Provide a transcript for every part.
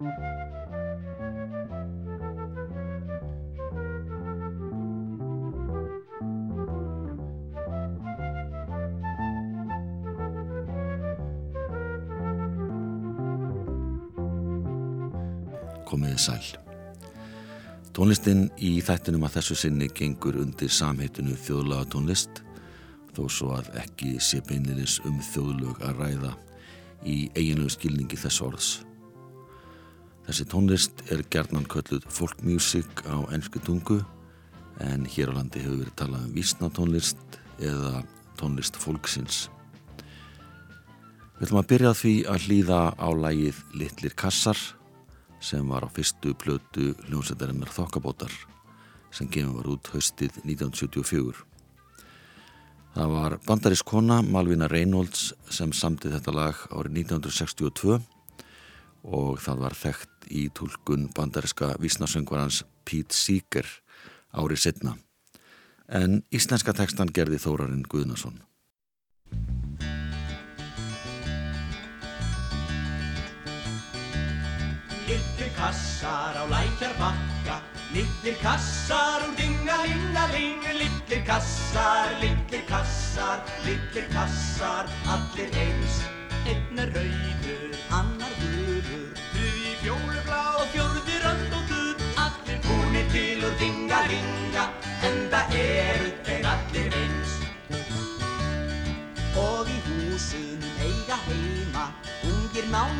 komiði sæl. Tónlistinn í þættinum að þessu sinni gengur undir samheitinu þjóðlaga tónlist þó svo að ekki sé beinilis um þjóðlög að ræða í eiginlegu skilningi þess orðs. Þessi tónlist er gerðnan kölluð folkmusik á ennsku tungu en hér á landi hefur verið talað um vísnatónlist eða tónlist fólksins. Við ætlum að byrja því að hlýða á lægið Littlir kassar sem var á fyrstu plötu hljómsættarinnar Þokkabótar sem gefum var út haustið 1974. Það var bandarís kona Malvina Reynolds sem samtið þetta lag árið 1962 og það var þekkt í tólkun bandariska vísnasöngvarans Pete Seeger árið setna. En íslenska tekstan gerði Þórarinn Guðnason. kassar á lækjar bakka Lillir kassar og dingalingaling Lillir kassar, lillir kassar,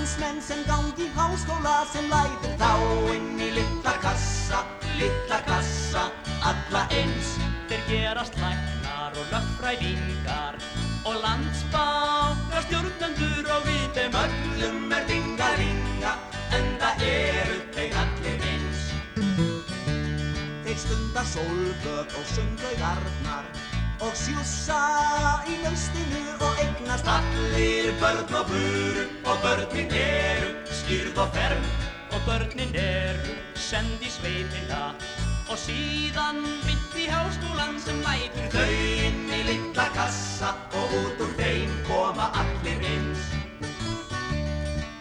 Ungir námsmenn sem gangi háskóla sem læður þá inn í litla kassa, litla kassa, alla eins. Þeir gerast læknar og löffræðingar og landsbákar stjórnendur og við þeim öllum er dingaringa en það eru þeir allir eins. Þeir stunda sólbögg og sundaugarnar og sjúsa í laustinu og eignast allir börn og buru og börnin eru skýrð og ferm og börnin eru send í sveitina og síðan mitt í háskólan sem lætur þau inn í litla kassa og út úr þeim koma allir eins.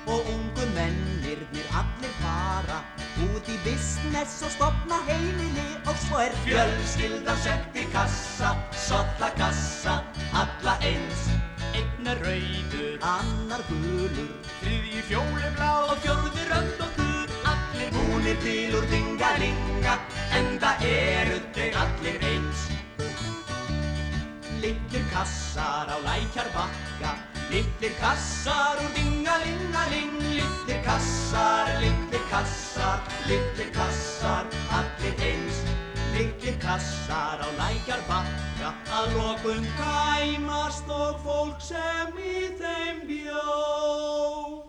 Og ungu fara út í business og stopna heimili og svo er fjölskyldan sett í kassa, solla kassa, alla eins. Einn er rauður, annar gulur, þriði fjólublá og fjörði rönd og gur. Allir búnir til úr dingalinga, en það eru þeir allir eins. Litlir kassar á lækjar bakka, litlir kassar úr dingalingaling. Litlir kassar, litlir kassar, litlir kassar, allir eins. Litlir kassar á lækjar bakka, að lokum gæmast og fólk sem í þeim bjó.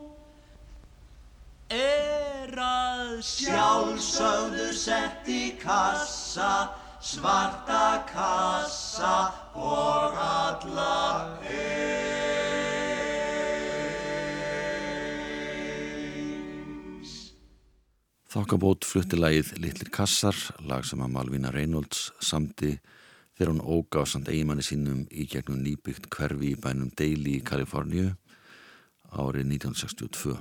Er að sjálfsögðu sett í kassa, svarta kassa og alla eins. Þokkabót flutti lagið Littlir kassar, lag sem að Malvina Reynolds samti þegar hún óga á samt eigimanni sínum í gegnum nýbyggt hverfi í bænum Daly í Kaliforníu árið 1962.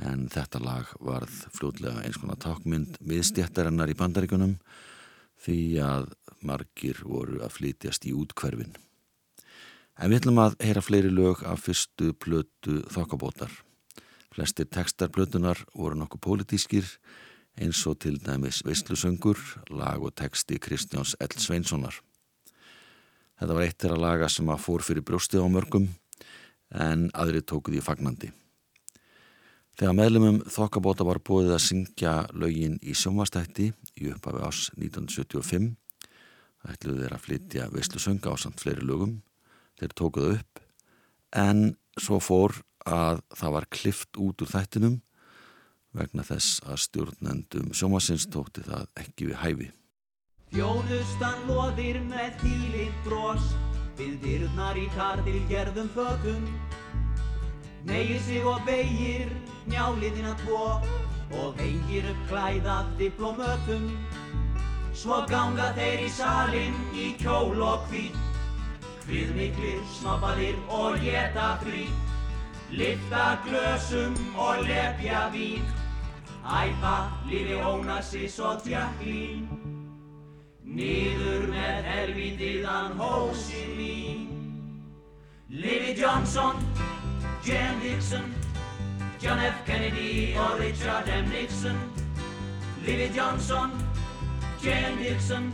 En þetta lag varð fljótlega eins konar takmynd miðstjættarinnar í bandaríkunum því að margir voru að flytjast í útkverfin. En við ætlum að heyra fleiri lög af fyrstu plötu þokkabótar. Flestir tekstar plötunar voru nokkuð pólitískir eins og til dæmis Veistlusöngur, lag og teksti Kristjáns L. Sveinssonar. Þetta var eitt þeirra laga sem að fór fyrir brjóstið á mörgum en aðri tókuð í fagnandi. Þegar meðlumum þokkabóta var búið að syngja lögin í sjónvastætti í upphafi ás 1975 ætluðu þeir að flytja Veistlusönga á samt fleiri lögum þeir tókuðu upp en svo fór að það var klift út úr þættinum vegna þess að stjórnendum sjónvastins tókti það ekki við hæfi. Þjónustan loðir með þýlitt bros við dyrnar í kardil gerðum fötum. Negir sig og beigir njálíðina tvo og hengir upp klæðað diplomötum. Svo ganga þeir í salin í kjól og hvít Hviðmiklir, snoppaðir og geta frít Lifta glösum og lepja vín æpa, lifi Ónassis og Jacqueline. Niður með helvitiðan hósið mín. Livi Johnson, Jan Dixon, John F. Kennedy og Richard M. Nixon. Livi Johnson, Jan Dixon,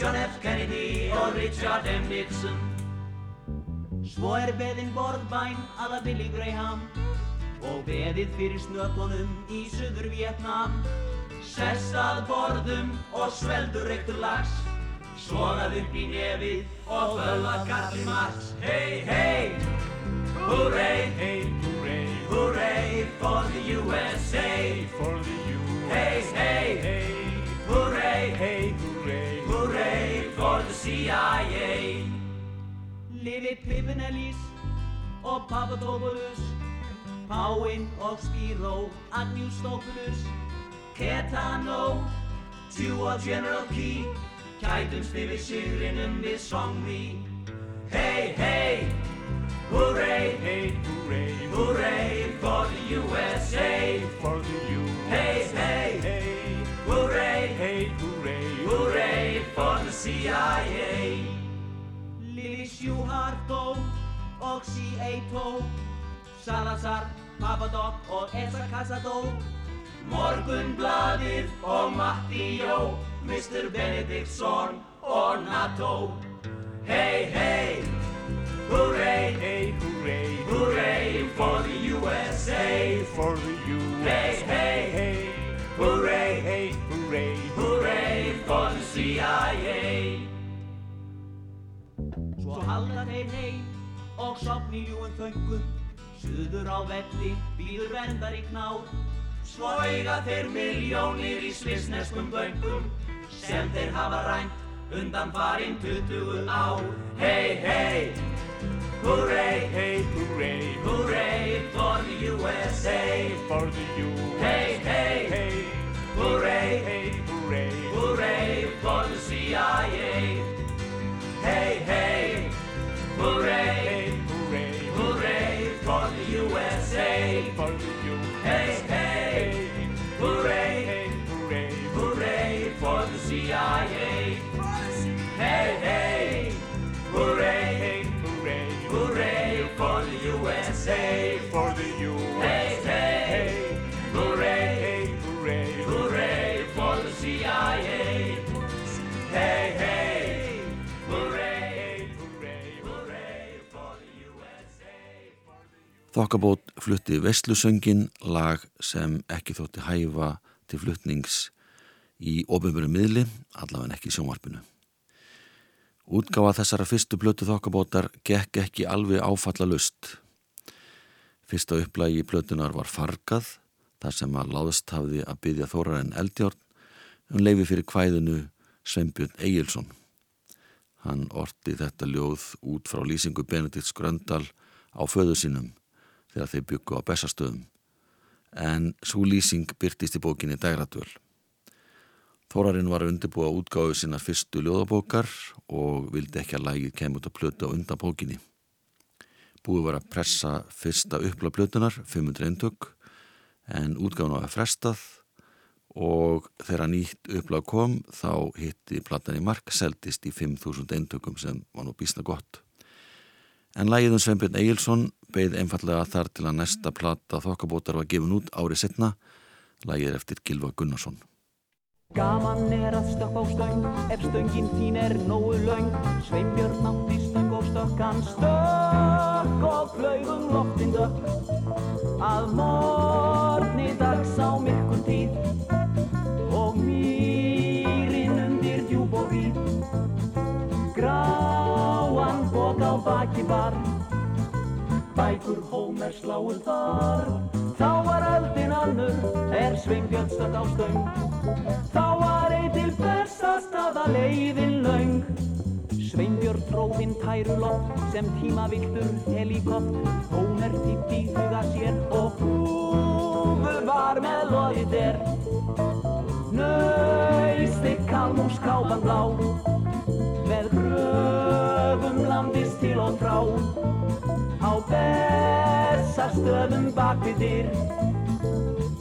John F. Kennedy og Richard M. Nixon. Svo er beðin borðbæn aða Billy Graham og beðið fyrir snötunum í Suður Vietnam. Sess að borðum og sveldur reyktur lags, svogað upp í nefið og völlað Karli Marx. Hey, hey, hooray, Hey, hooray, hooray for the USA. for the USA. Hey, hey, Hey, hooray, hey, hooray, hooray for the CIA. Lifi Pippinellis og Papadopoulos, Páinn og Spiro, Agnjústopoulos, Ketano, Tjú og General Key, kætumst yfir sigrinum við Songmi. Hey, hey, hooray, hey, hooray, hooray for the USA. for the USA. Hey, hey, Hey, hooray, hey, hooray, hooray for the CIA. Lili Sjuhardó og C.A.T.O. Salazar, Papadok og Esa Casadó. Morgunblaðið og Matti Jó, Mr. Benediktsson og NATO. Hey, hey, hooray, hey, hooray, hooray for the USA. for the USA. Hey, hey, Hey, hooray, hey, hooray, hooray for the CIA. Svo halda þeir heim og sopni ljúin þöngum Suður á velli býður verndar í knár. Svo eiga þeir miljónir í svisneskum böngum Sem þeir hafa rænt undan farin 20 ár. Hey, hey, hooray, hey, hooray, hooray for the USA for the USA. Hey, hey, Hey, hooray, hey, hooray, hooray for the CIA Hey, hey, hooray hooray, Hooray for the USA! for the USA. Hey, hey, hooray, hooray, hooray for the CIA! Hey, hey, hooray, hooray, hooray for the USA! Þokkabót flutti Vestlusöngin lag sem ekki þótti hæfa til fluttnings í ofinbjörnum miðli, allavega ekki í sjónvarpinu. Útgáfa þessara fyrstu blötu þokkabótar gekk ekki alveg áfalla lust. Fyrsta upplægi í blötunar var fargað, þar sem að láðst hafði að byggja Þórarinn Eldjórn um leifi fyrir kvæðinu Sveinbjörn Egilson. Hann orti þetta ljóð út frá lýsingu Benedikts Gröndal á föðu sínum þegar þeir byggu á bestastöðum. En svo lýsing byrtist í bókinni Dægradvöl. Þórarinn var að undirbúa útgáðu sinna fyrstu ljóðabókar og vildi ekki að lægið kemur út að plötu á undan bókinni. Búið var að pressa fyrsta uppla plötunar, 500 eintök, en útgáðun var að frestað og þegar nýtt upplag kom þá hitti platan í mark seldist í 5.000 eintökum sem var nú bísna gott. En lægið um Sveinbjörn Egilson beigð einfallega þar til að næsta plata þokkabótar var gefin út árið setna, lægið eftir Gilva Gunnarsson. Gaman er að stökk á stöng ef stöngin þín er nógu laung Sveinbjörn átti stökk hann stökk og flögum loftin dökk. Að morgni bar bækur Hómer sláu þar. Þá var öldin önnur er Sveinbjörn stökk á stöng. Þá var ei til bestastaða leiðin laung Sveinbjörn tróðinn tæruloft sem tímaviltur helikopt Hómer títt í huga sér og húfu var með loðið er. Nausti kalmús kápan blá bak við dyr.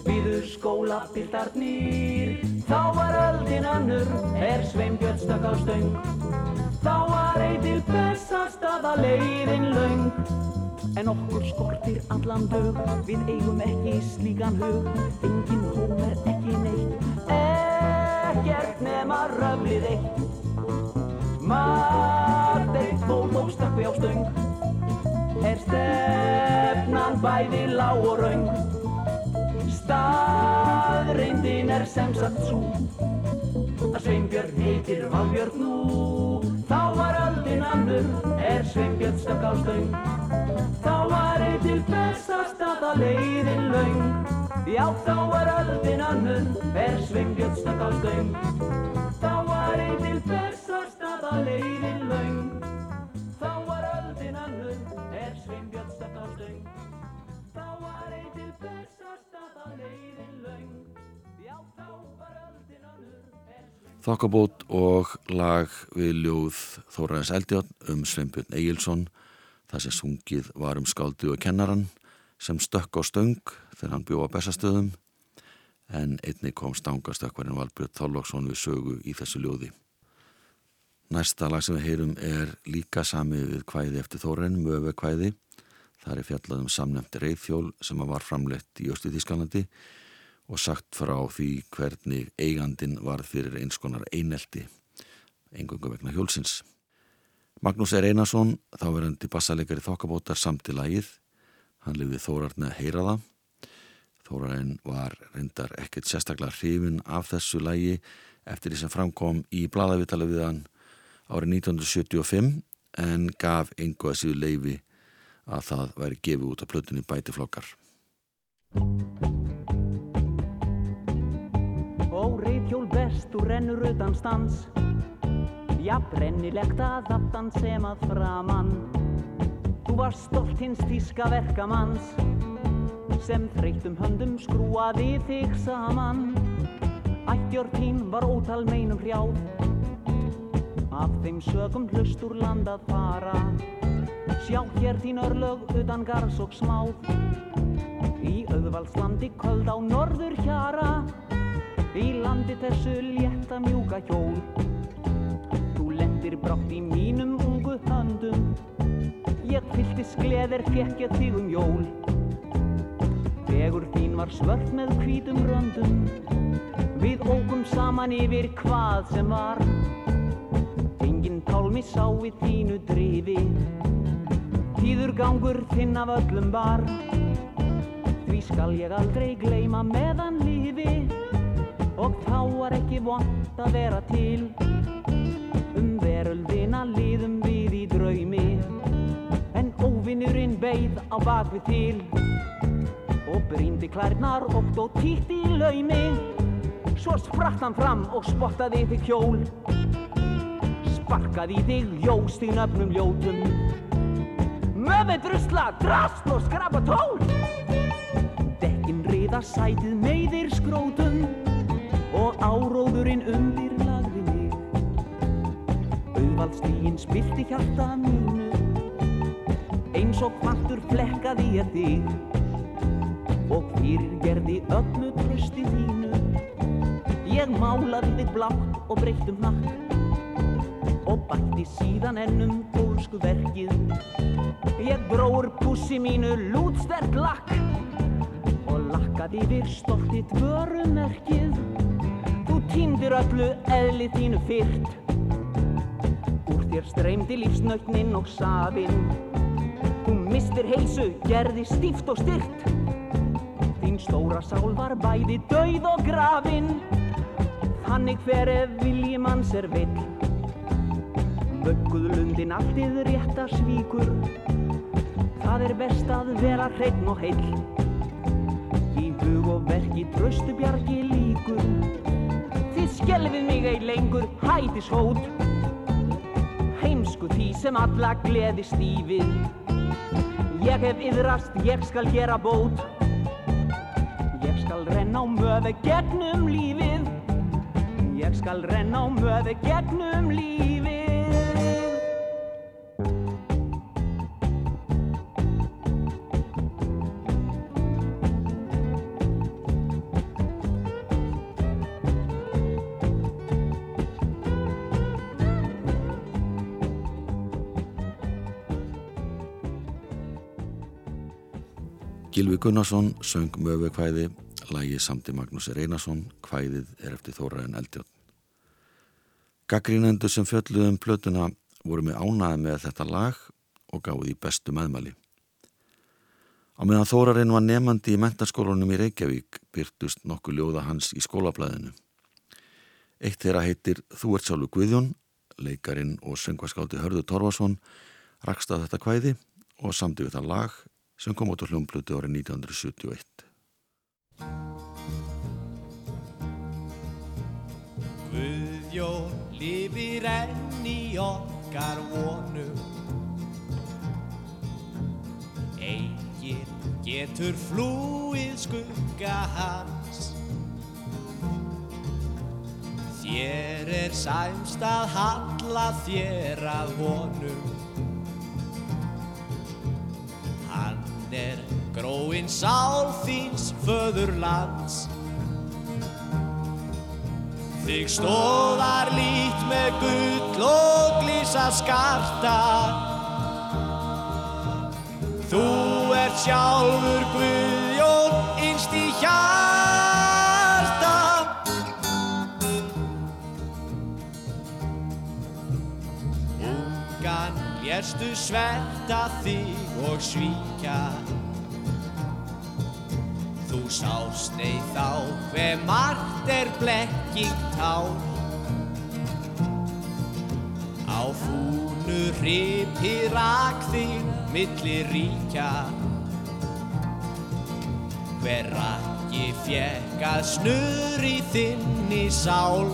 Býður skóla jólapiltarnir Þá var öldin önnur, er sveimbjörn stökk á stöng. Þá var eitil bestastaða leiðin laung En okkur skortir allan dög, við eigum ekki slíkan hug. Engin hóm er ekki neitt, ekkert nema röflið eitt. Margt eitt fólk og stökkvi á stöng Er stefnan bæði lág og raung Staðreindin er sem sagt svo að Sveinbjörn heitir Valbjörn nú. Þá var öldin annur er Sveinbjörn stökk á stöng. Þá var eitt til bestastaða leiðin laung Já, þá var öldin annur er Sveinbjörn stökk á stöng. Þá var eitt til bestastaða leiðin laung Sveinbjörn á stöng Þá var eitt til bestastaða leiðin laung Já, þá var öldin annur Þokkabót og lag við ljóð Þóraðins Eldjátt um Sveinbjörn Egilson það sem sungið var um skáldu og kennaran sem stökk á stöng þegar hann bjóða bestastöðum en einni kom stangastökkvarinn Valbjörn Þorlóksson við sögu í þessu ljóði. Næsta lag sem við heyrum er líka sami við kvæði eftir Þóraðin, Möve kvæði. Það er fjallað um samnefndi reyðfjól sem var framleitt í Östu Þískalandi og sagt frá því hvernig eigandin var fyrir eins konar einelti, engungu vegna hjólsins. Magnús R. Einarsson, þáverandi bassalegari þokkabótar samt í lagið. Hann lifið Þórarni að heyra það. Þórarinn var reyndar ekkert sérstaklega hrifin af þessu lagi eftir því sem framkom í bladavitala við hann árið 1975 en gaf einhvað síðu leifi að það væri gefið út af plötunni bætiflokkar. Ó, reyðhjól best, þú rennur utan stans Já, brennilegt að aftan sem að framann Þú var stolt hins tíska verkamanns sem þreytum höndum skrúaði þig saman. Ættjörn þín var ótal meinum hrjáð Af þeim sögum hlust úr land að fara. Sjá hér þín örlög utan gars og smáð Í auðvaldslandi köld á norður hjara. Í landi þessu létta mjúka hjól. Þú lendir brátt í mínum ungu höndum. Ég fyllti skleðir, fekk ég þig um jól. Vegur þín var svört með hvítum röndum. Við ógum saman yfir hvað sem var Tálmi sá við þínu drifi Tíður gangur þinn af öllum var Því skal ég aldrei gleyma meðan lífi. Og þá var ekki vont að vera til. Um veröldina liðum við í draumi. En óvinnurinn beigð á bakvið til. Og brýndi klærnar oft og títt í laumi. Svo spratt hann fram og spottaði þig hjól Sparkaði í þig ljós þín öfnum ljótum. Möfi drusla, drast og skrapa tól. Dekkin riða sætið meiðir skrótum. Og áróðurinn undir lagði mig. Auðvaldstígin spilti hjarta mínu. Eins og kvartur flekkaði ég þig. Og fyrir gerði öllu trösti þínu. Ég málaði þig blátt og breytt um nakk Og bætti síðan ennum góðsku verkið Ég dróur pussi mínu lútstert lakk Og lakkaði yfir stoltið vörumerkið. Þú týndir öllu eðli þínu fyrt Úr þér streymdi lífsnautnin og safinn. Þú mistir heilsu, gerði stíft og styrt Þín stóra sál var bæði dauð og grafin. Þannig hver ef vilji manns er vill Vögguð lundin alltið rétta svíkur. Það er best að vera hreinn og heill. Í hug og verki tröstu bjargi líkur. Þið skelfið mig ei lengur hætis hót Heimsku því sem alla gleði stífið. Ég hef yðrast, ég skal gera bót. Ég skal renna á möfi gegnum lífið. Ég skal renna á möfi gegnum lífið Gilvi Gunnarsson söng möfukvæði, lægi samti Magnús Reynarsson, kvæðið er eftir Þóraðin Eldjón. Gaggrínendur sem fjölluðum um plötuna voru með ánaði með þetta lag og gáði í bestu meðmæli. Á meðan Þórarinn var nefandi í mentarskólunum í Reykjavík byrtust nokkuð ljóða hans í skólablaðinu. Eitt þeirra heitir Þú ert sjálfu Guðjón, leikarin og söngvaskáldi Hörður Torfarsson rakst að þetta kvæði og samdi við það lag sem kom út á hljómblutu árið 1971. Guðjón lifir enn í okkar vonum Egin getur flúið skugga hans. Þér er sæmst að halla þér að honum Hann er gróin sál þíns föðurlands. Þig stóðar lít með gull og glísa skarta. Þú ert sjálfur Guðjón innst í hjarta. Ungan lérstu sverta þig og svíkja. Þú sást nei þá hver margt er blekking tár Á fúnu hripi rak þig milli ríkja. Hver rakki fjekk að snur í þinni sál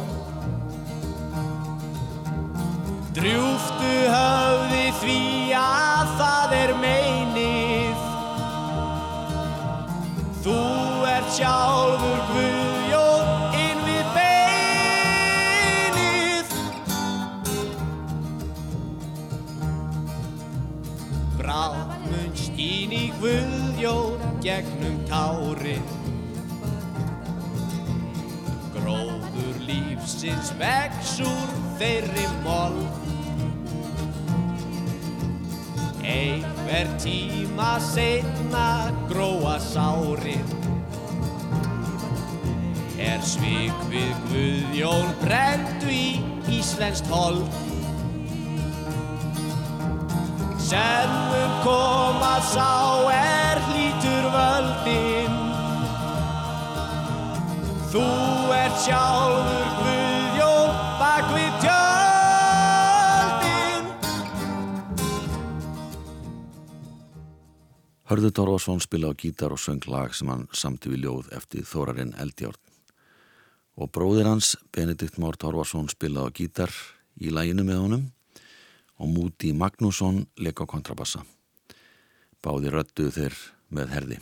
Drjúftu höfði því að það er meinið. Þú ert sjálfur Guðjón inn við beinið. Bráð mun skín í Guðjón gegnum tárin. Gróður lífsins vex úr þeirri moll Einhver tíma setna gróa sárin Er svik við Guðjón brendu í Íslenskt hold. Sem um koma sá er hlítur völdin. Þú ert sjálfur Guðjón Hörður Torfarsson spila á gítar og söng lag sem hann samti við ljóð eftir Þórarinn Eldjárn. Og bróðir hans, Benedikt Már Torfarsson, spila á gítar í læginu með honum og Múti Magnússon leik á kontrabassa. Báði röttu þeir með herði.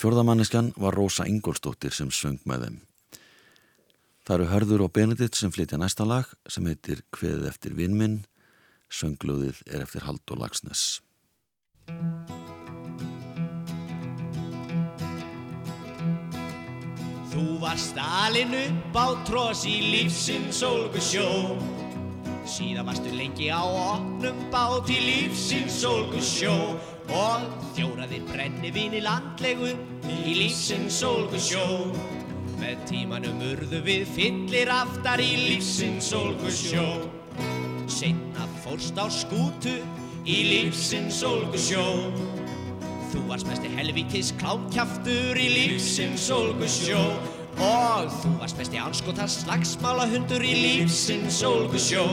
Fjörðamanniskan var Rósa Ingólstóttir sem söng með þeim. Það eru Hörður og Benedikt sem flytja næsta lag sem heitir Kveðið eftir vinnminn, sönglöðið er eftir Haldur Lagsnes. Þú var stalin upp á tros í lífsins sólgusjó. Síðan varstu lengi á opnum bát í lífsins sólgusjó. Og þjóraðir brennivín í landlegu í lífsins sólgusjó. Með tímanum urðu við fyllir aftar í lífsins sólgusjó. Seinna fórst á skútu í lífsins sólgusjó. Þú varst mesti helvítis klámkjaftur í lífsins sólgusjó. Og þú varst mesti anskotans slagsmálahundur í lífsins sólgusjó.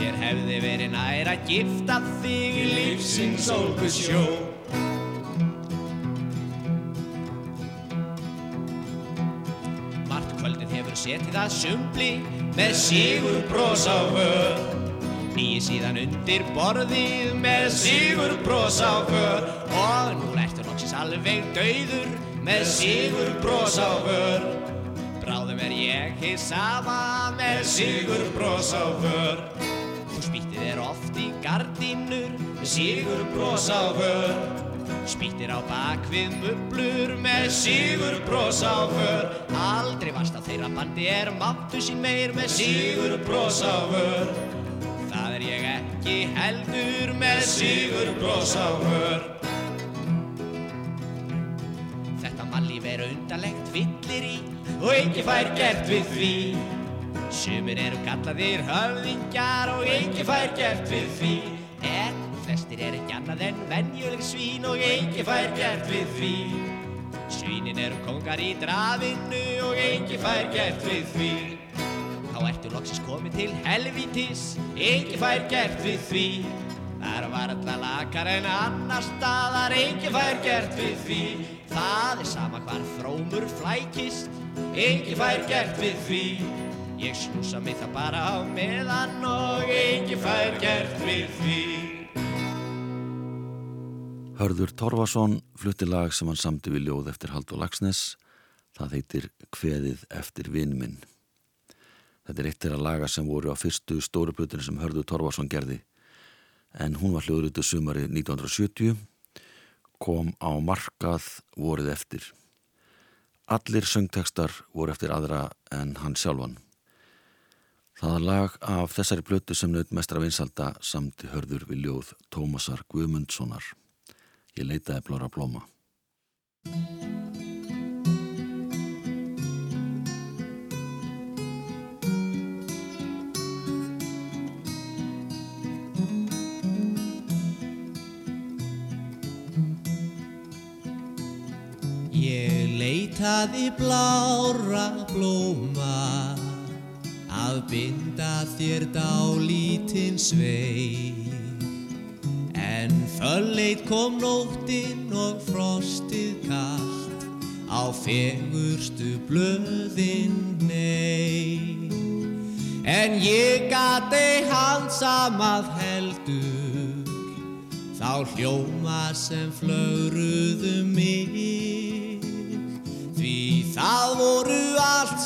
Þér hefði verið nær að gifta þig í lífsins sólgusjó. Mart kvöldið hefur setið að sumbli með sigur bros á vör Nýi síðan undir borðið með sigur bros á vör Og nú ertu loksins alveg dauður með sigur bros á vör Bráðum er ég hér sama með sigur bros á vör Þú spýttir er oft í gardínur með sigur bros á vör Spýttir á bakvið mublur með sigur bros á vör Aldrei varst á þeirra bandi er máttu sín meir með sigur bros á vör ekki heldur með sigur bros á vör Mannlíf er undarlegt fyllir í og ekki fær gert við því. Sumir eru kallaðir höfðingjar og ekki fær gert við því. En flestir er ekki annað en venjuleg svín og ekki fær gert við því. Svínin eru kongar í drafinu og ekki fær gert við því. Þá ertu loksins komið til helvítis, ekki fær gert við því. Það er varla lakar en annar staðar, ekki fær gert við því. Það er sama hvar frómur flækist, ekki fær gert við því. Ég snúsa mig það bara á meðan og ekki fær gert við því. Hörður Torfason flutti lag sem hann samti við ljóð eftir Haldur Lagsnes. Það heitir Kveðið eftir vinminn. Þetta er eitt þeirra laga sem voru á fyrstu stóru plötunni sem Hörður Torfason gerði. En hún var hljóðrutu sumari 1970, kom á markað vorið eftir. Allir söngtekstar voru eftir aðra en hann sjálfan. Það lag af þessari plötu sem naut mestra vinsalda samti hörður við ljóð Tómasar Guðmundssonar. Ég leitaði blóra blóma. Leitaði blára blóma að binda þér dálítinn sveig En fölleit kom nóttin og frostið kallt á fegurstu blöðin nei En ég gati handsamað heldur þá hljóma sem flögruðu mig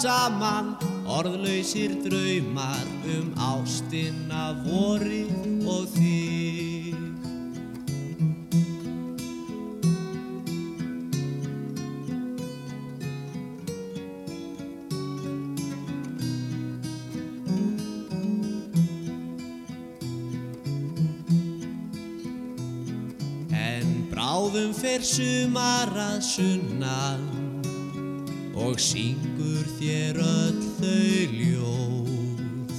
saman orðlausir draumar um ástina vorið og þig. En bráðum fer sumar að sunnan og syngur þér öll þau ljóð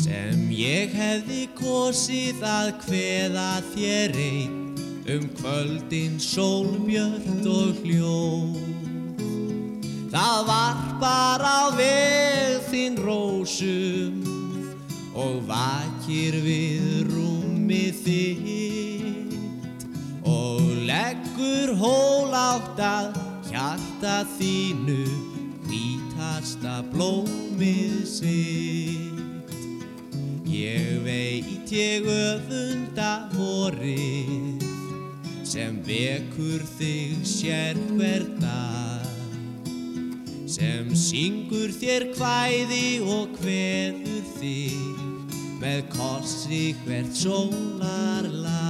sem ég hefði kosið að kveða þér einn um kvöldin sólbjört og hljóð. Það varpar á veg þinn rósum og vakir við rúmið þitt og leggur hól átt að hjarta þínu blómið sitt. Ég veit ég öfunda vorið sem vekur þig sér hver dag sem syngur þér kvæði og kveður þig með kossi hvert sólarlag.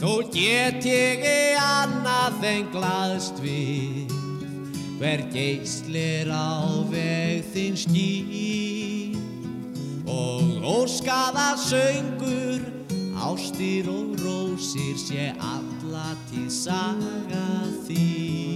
Þó get ég annað en glaðst við hver geislir á veg þinn skýr og óskaða söngur ástir og rósir sé alla til saga þín.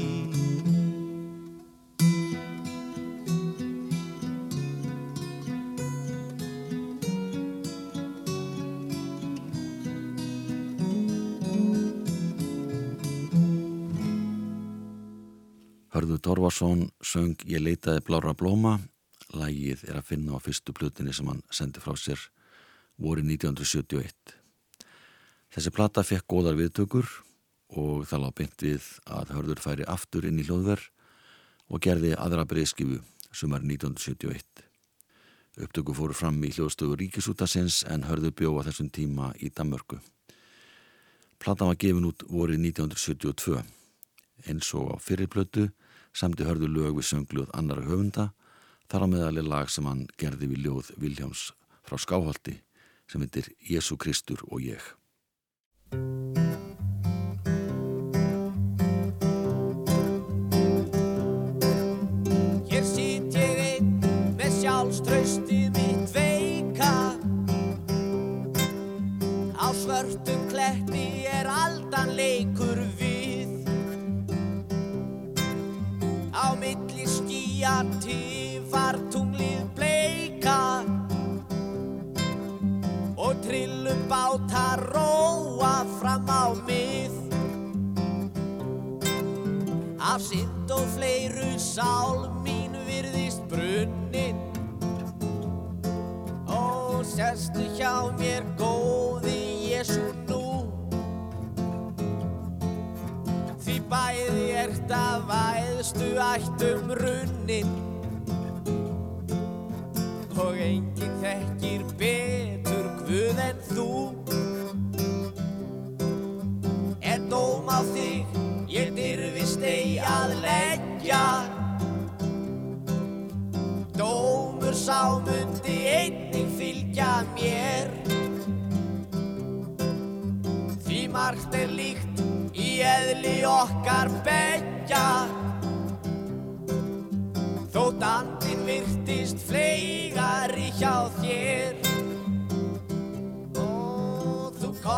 Torfarsson söng Ég leitaði blára blóma. Lægið er að finna á fyrstu plutinni sem hann sendi frá sér voru 1971. Þessi plata fekk góðar viðtökur og það lág beint við að Hörður færi aftur inn í hljóðverð og gerði aðra breyðskifu sumar 1971. Upptöku fóru fram í hljóðstöfu Ríkisútasins en Hörður bjóða þessum tíma í Danmörku. Platan var gefin út voru 1972 eins og á fyrirplötu samti hörðu lög við söngljóð annara höfunda þar á meðali lag sem hann gerði við ljóð Viljáms frá Skáholti sem heitir Jésu Kristur og ég.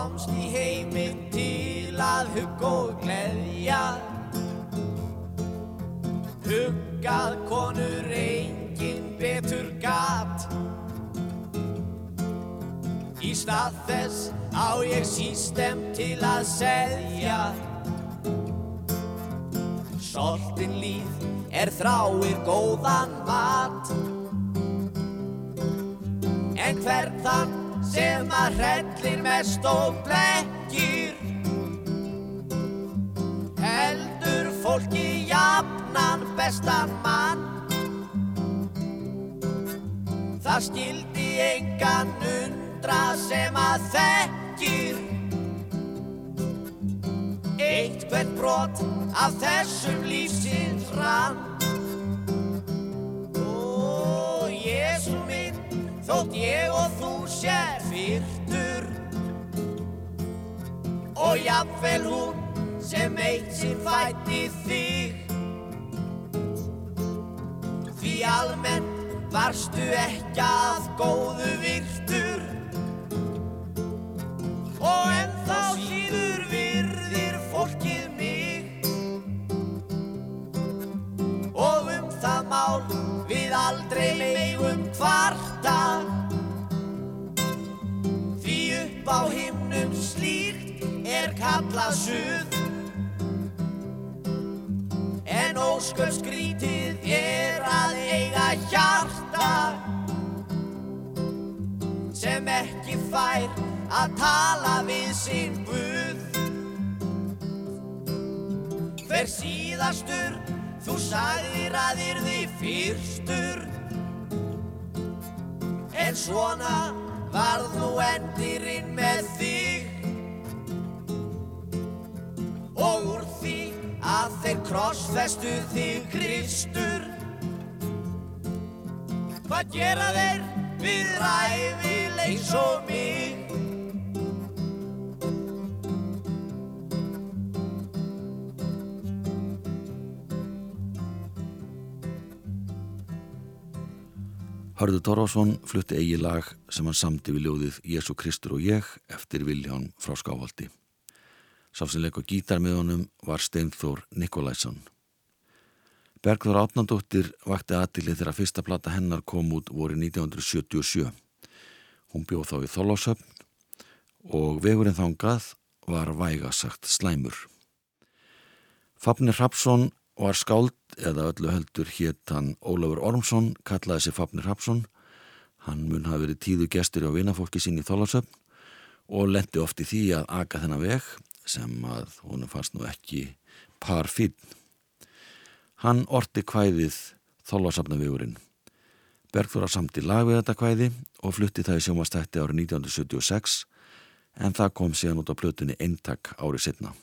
Komst í heiminn til að hugga og gleðja. Huggað konur engin betur gat. Í stað þess á ég sístem til að seðja Soltin líf er þráir góðan mat. En hvern þann sem að hrellir mest og blekkir. Heldur fólki jafnan bestan mann. Það skildi engan undra sem að þekkir. Eitt hvert brot af þessum lífsins rann. Ó, Jésu minn, þótt ég og þú sér fyrtur. Og jafnvel hún sem eitt sinn fætti þig. Því almennt varstu ekki að góðu virtur. Og ennþá síður virðir fólkið mig. Og um það mál við aldrei meigum kvarta kallað suð. En ósköp skrítið er að eiga hjarta sem ekki fær að tala við sinn Guð. Hver síðastur þú sagðir að yrði fyrstur. En svona varð nú endirinn með þig og úr því að þeir krossfestu þig Kristur Hvað gera þeir við ræfil eins og mig? Hörður Torfason flutti eigi lag sem hann samti við ljóðið Jésu Kristur og ég eftir Vilján frá Skávaldi. Sá sem leik og gítar með honum var Steinþór Nikolæsson. Bergþór Átnandóttir vakti aðtilið þegar fyrsta plata hennar kom út voru 1977. Hún bjóð þá í Þólásöfn og vegurinn þángað var vægasagt slæmur. Fafnir Rapsson var skáld eða öllu heldur hétt hann Ólafur Ormsson, kallaði sig Fafnir Rapsson. Hann mun hafi verið tíðu gestur á vinafólki sín í Þólásöfn og lendi oft í því að aka þennan veg sem að honum fannst nú ekki par fín. Hann orti kvæðið Þólásöfnavegurinn. Bergþóra samti lag við þetta kvæði og flutti það í sjómastætti árið 1976 en það kom síðan út á plötunni eintak árið setna.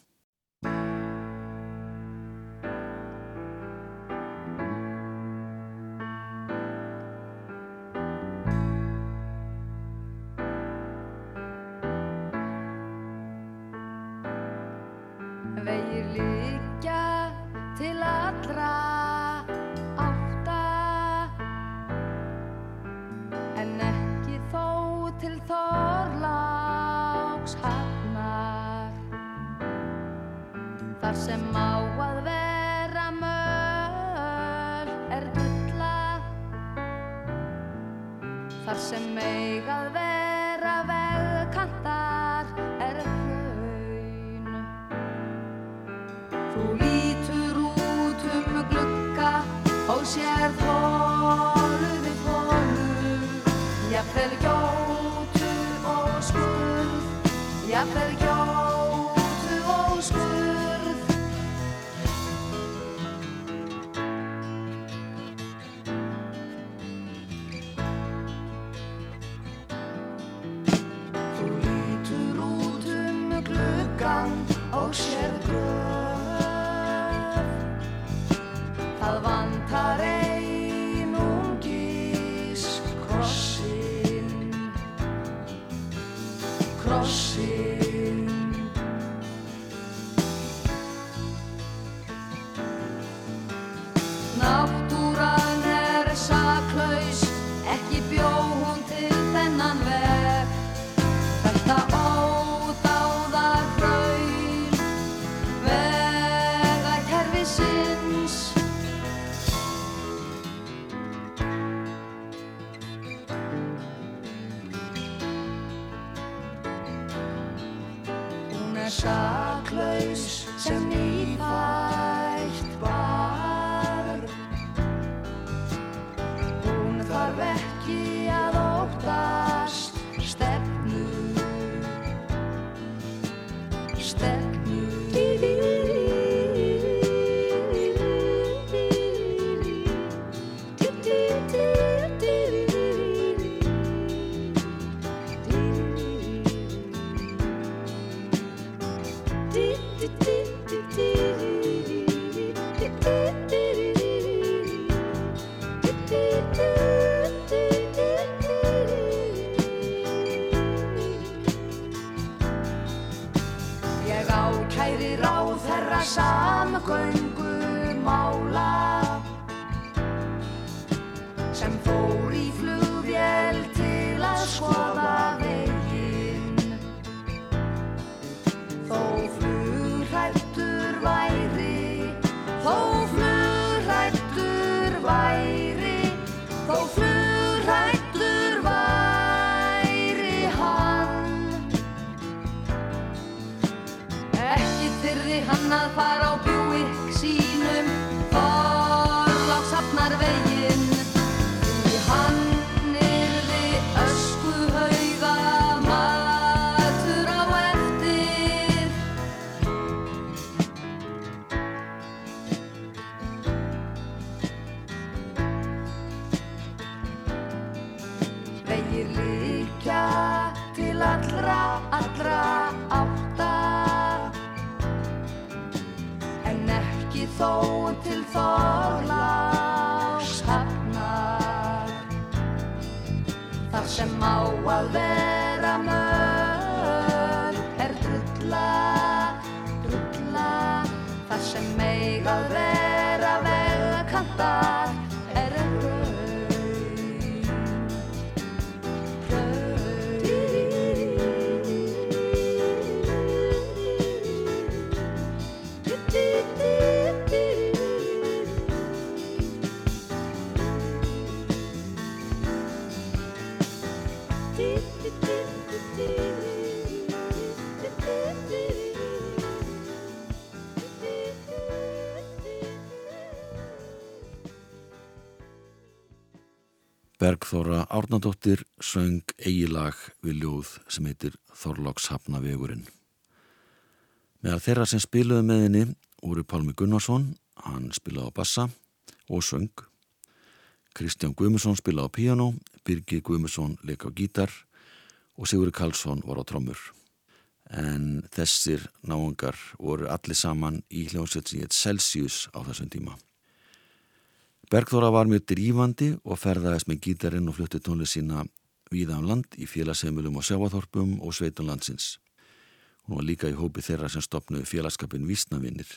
Allra, allra átta. En ekki þó til Þorláks hafnar. Þar sem á að vera Bergþóra Árnadóttir söng eigilag við ljóð sem heitir Þorláks Hafnavegurinn. Meðal þeirra sem spiluðu með henni voru Pálmi Gunnarsson, hann spilaði á bassa og söng. Kristján Guðmusson spilaði á piano, Birgir Guðmusson leik á gítar og Sigurður Karlsson var á trommur. En þessir náungar voru allir saman í hljómsveit sem heit Celsius á þessum tíma. Bergþóra var mjög drífandi og ferðaðist með gítarinn og flutti tónlið sína víða um land í félagsheimilum og sjáaþorpum og sveitum landsins. Hún var líka í hópi þeirra sem stopnuði félagskapin Vísnavinnir.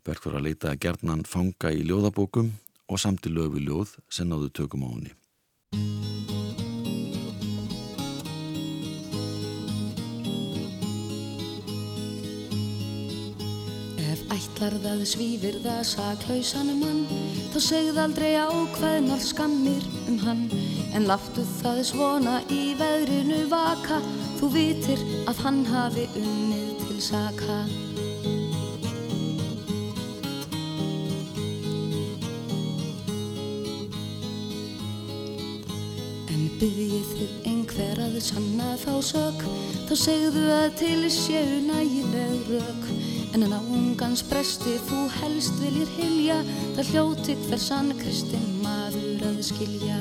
Bergþóra leitaði gerðnan fanga í ljóðabókum og samti lögu ljóð sem náðu tökum á henni. Ef ætlarð að svífir það saklausanum mann? Þá segð aldrei ákveðnar skammir um hann. En láttu það svona í veðrinu vaka. Þú vitir að hann hafi unnið til saka. En byggjið þið einhver að sanna þá sök þá segðu að til séu nægileg rök en að náungans bresti þú helst viljir hilja það hljóti hver sann kristinn maður að skilja.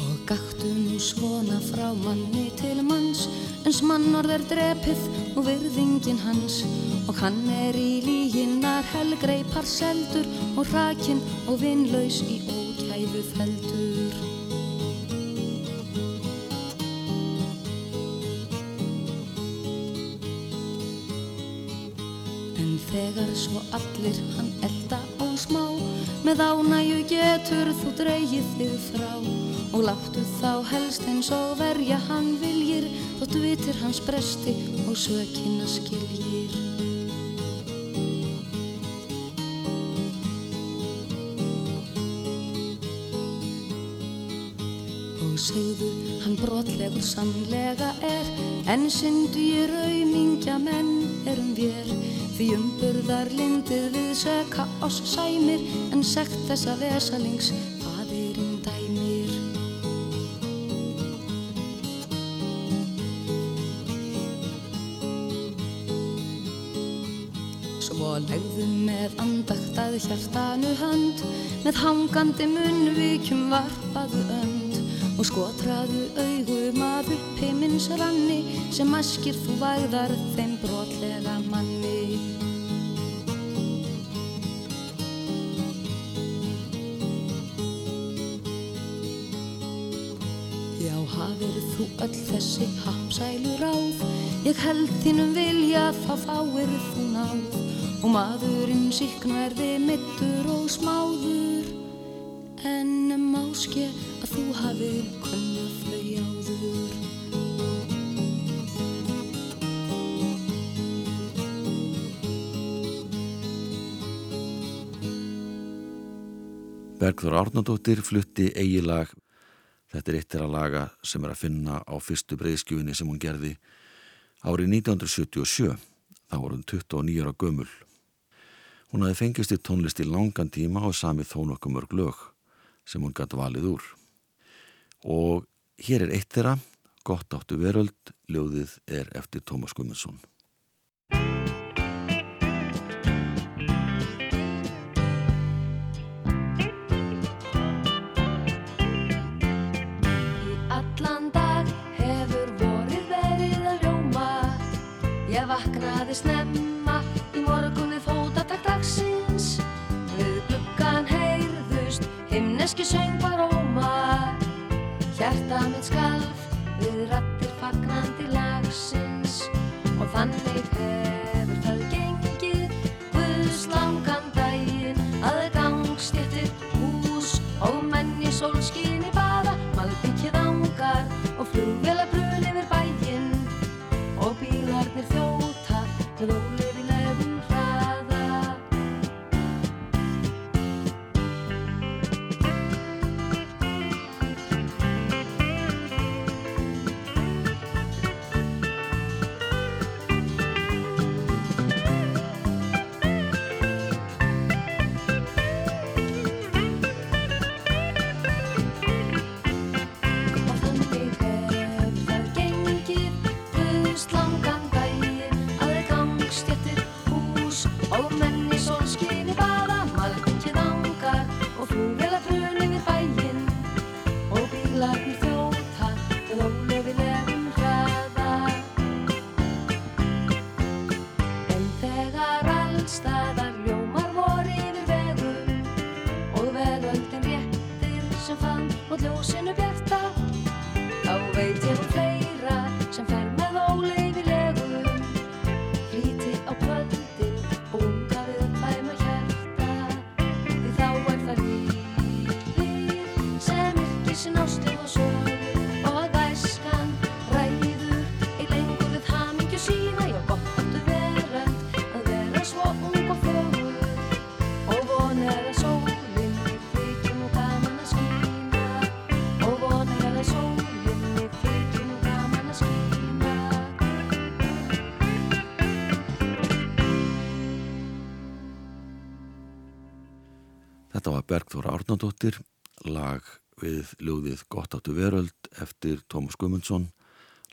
Og gaktu nú svona frá manni til manns Ens mannorð er drepið og virðingin hans. Og hann er í líginnar helgreipar seldur Og hrakinn og vinlaus í ókæfu feldur þegar svo allir hann elda og smá. Með ánægju getur þú dreigið þig frá Og láttu þá helst eins og verja hann viljir. Þótt vitir hans bresti og sökina skiljir. Og segðu hann brotlegur sannlega er. En syndu í raumingja menn erum vér Því umburðar lindið við söka oss sæmir En sekt þessa vesalings fadirinn dæmir. Svo legðu með andakt að hjartanu hönd Með hangandi munnvíkjum varpaðu önd Og skotraðu augum að upp heimins ranni Sem askir þú væðar þeim brotlega manni. Já, hafir þú öll þessi hapsælu ráð Ég held þínum vilja þá fáir þú náð. Og maðurinn síknverði mittur og smáður. En máske að þú hafir kunnað þau áður Bergþór Árnadóttir flutti eigilag. Þetta er eitt þeirra laga sem er að finna á fyrstu breyðskjöfinni sem hún gerði árið 1977. Þá var hún 29 ára gömul. Hún hafi fengist í tónlist í langan tíma og samið þó nokkuð mörg lög sem hún gæti valið úr. Og hér er eitt þeirra, gott áttu veröld, ljóðið er eftir Tómas Gumundsson. Og þannig Bergþóra Árnadóttir, lag við ljóðið Gott áttu veröld eftir Tómas Gumundsson,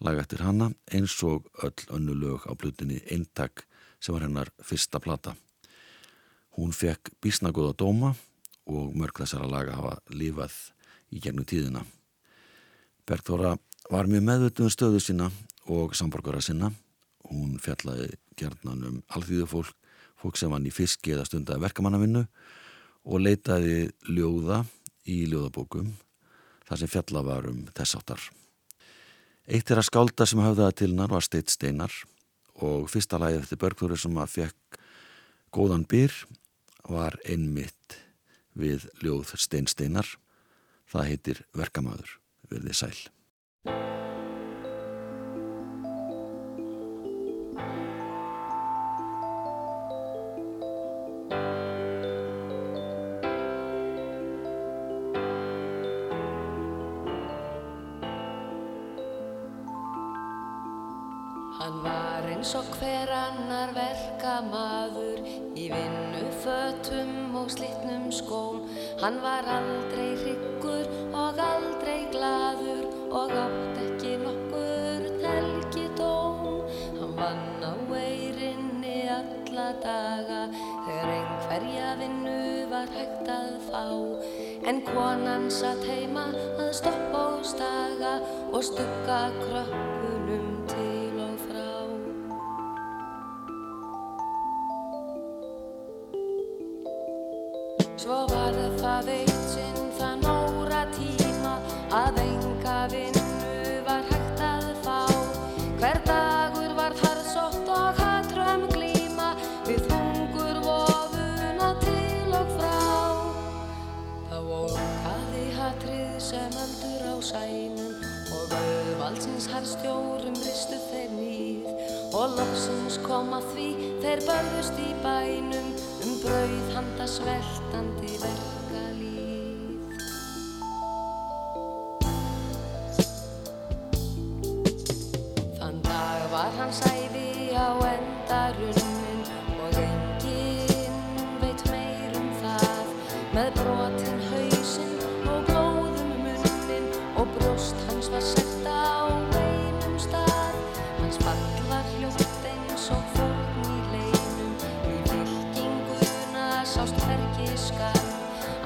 lag eftir hanna eins og öll önnu lög á blutinni Eintak sem var hennar fyrsta plata. Hún fekk bísnagóða dóma og mörg þessara laga hafa lífað í gegnum tíðina. Bergþóra var mjög meðvituð um stöðu sína og samborgara sinna. Hún fjallaði gerðnan um alþýðu fólk, sem vann í fiski eða stundaði verkamannavinnu og leitaði ljóða í ljóðabókum þar sem fjalla var um þess áttar. Eitt er að skálda sem hafðaði til hennar var Steit Steinar og fyrsta lagið eftir Bergþóri sem að fekk góðan byr var einmitt við ljóð Stein Steinar. Það heitir Verkamaður, verði sæl. Hann var eins og hver annar verkamaður í vinnu fötum og slitnum skóm. Hann var aldrei hryggur og aldrei gladur og átt ekki nokkur telgidóm. Hann vann á eirinni alla daga þegar einhverja vinnu var hægt að fá. En konan satt heima að stoppa og staga og stugga krökkunum kom að því þeir börðust í bænum um brauð handa sveltandi verkalýð. Þann dag var hans æfi á endarunnin og enginn veit meir um það með brotin hausinn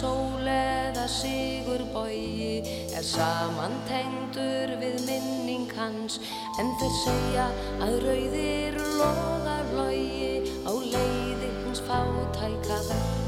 sól eða sigur bogi er samantengdur við minning hans. En þeir segja að rauðir logar logi á leiði hins fátæka. verk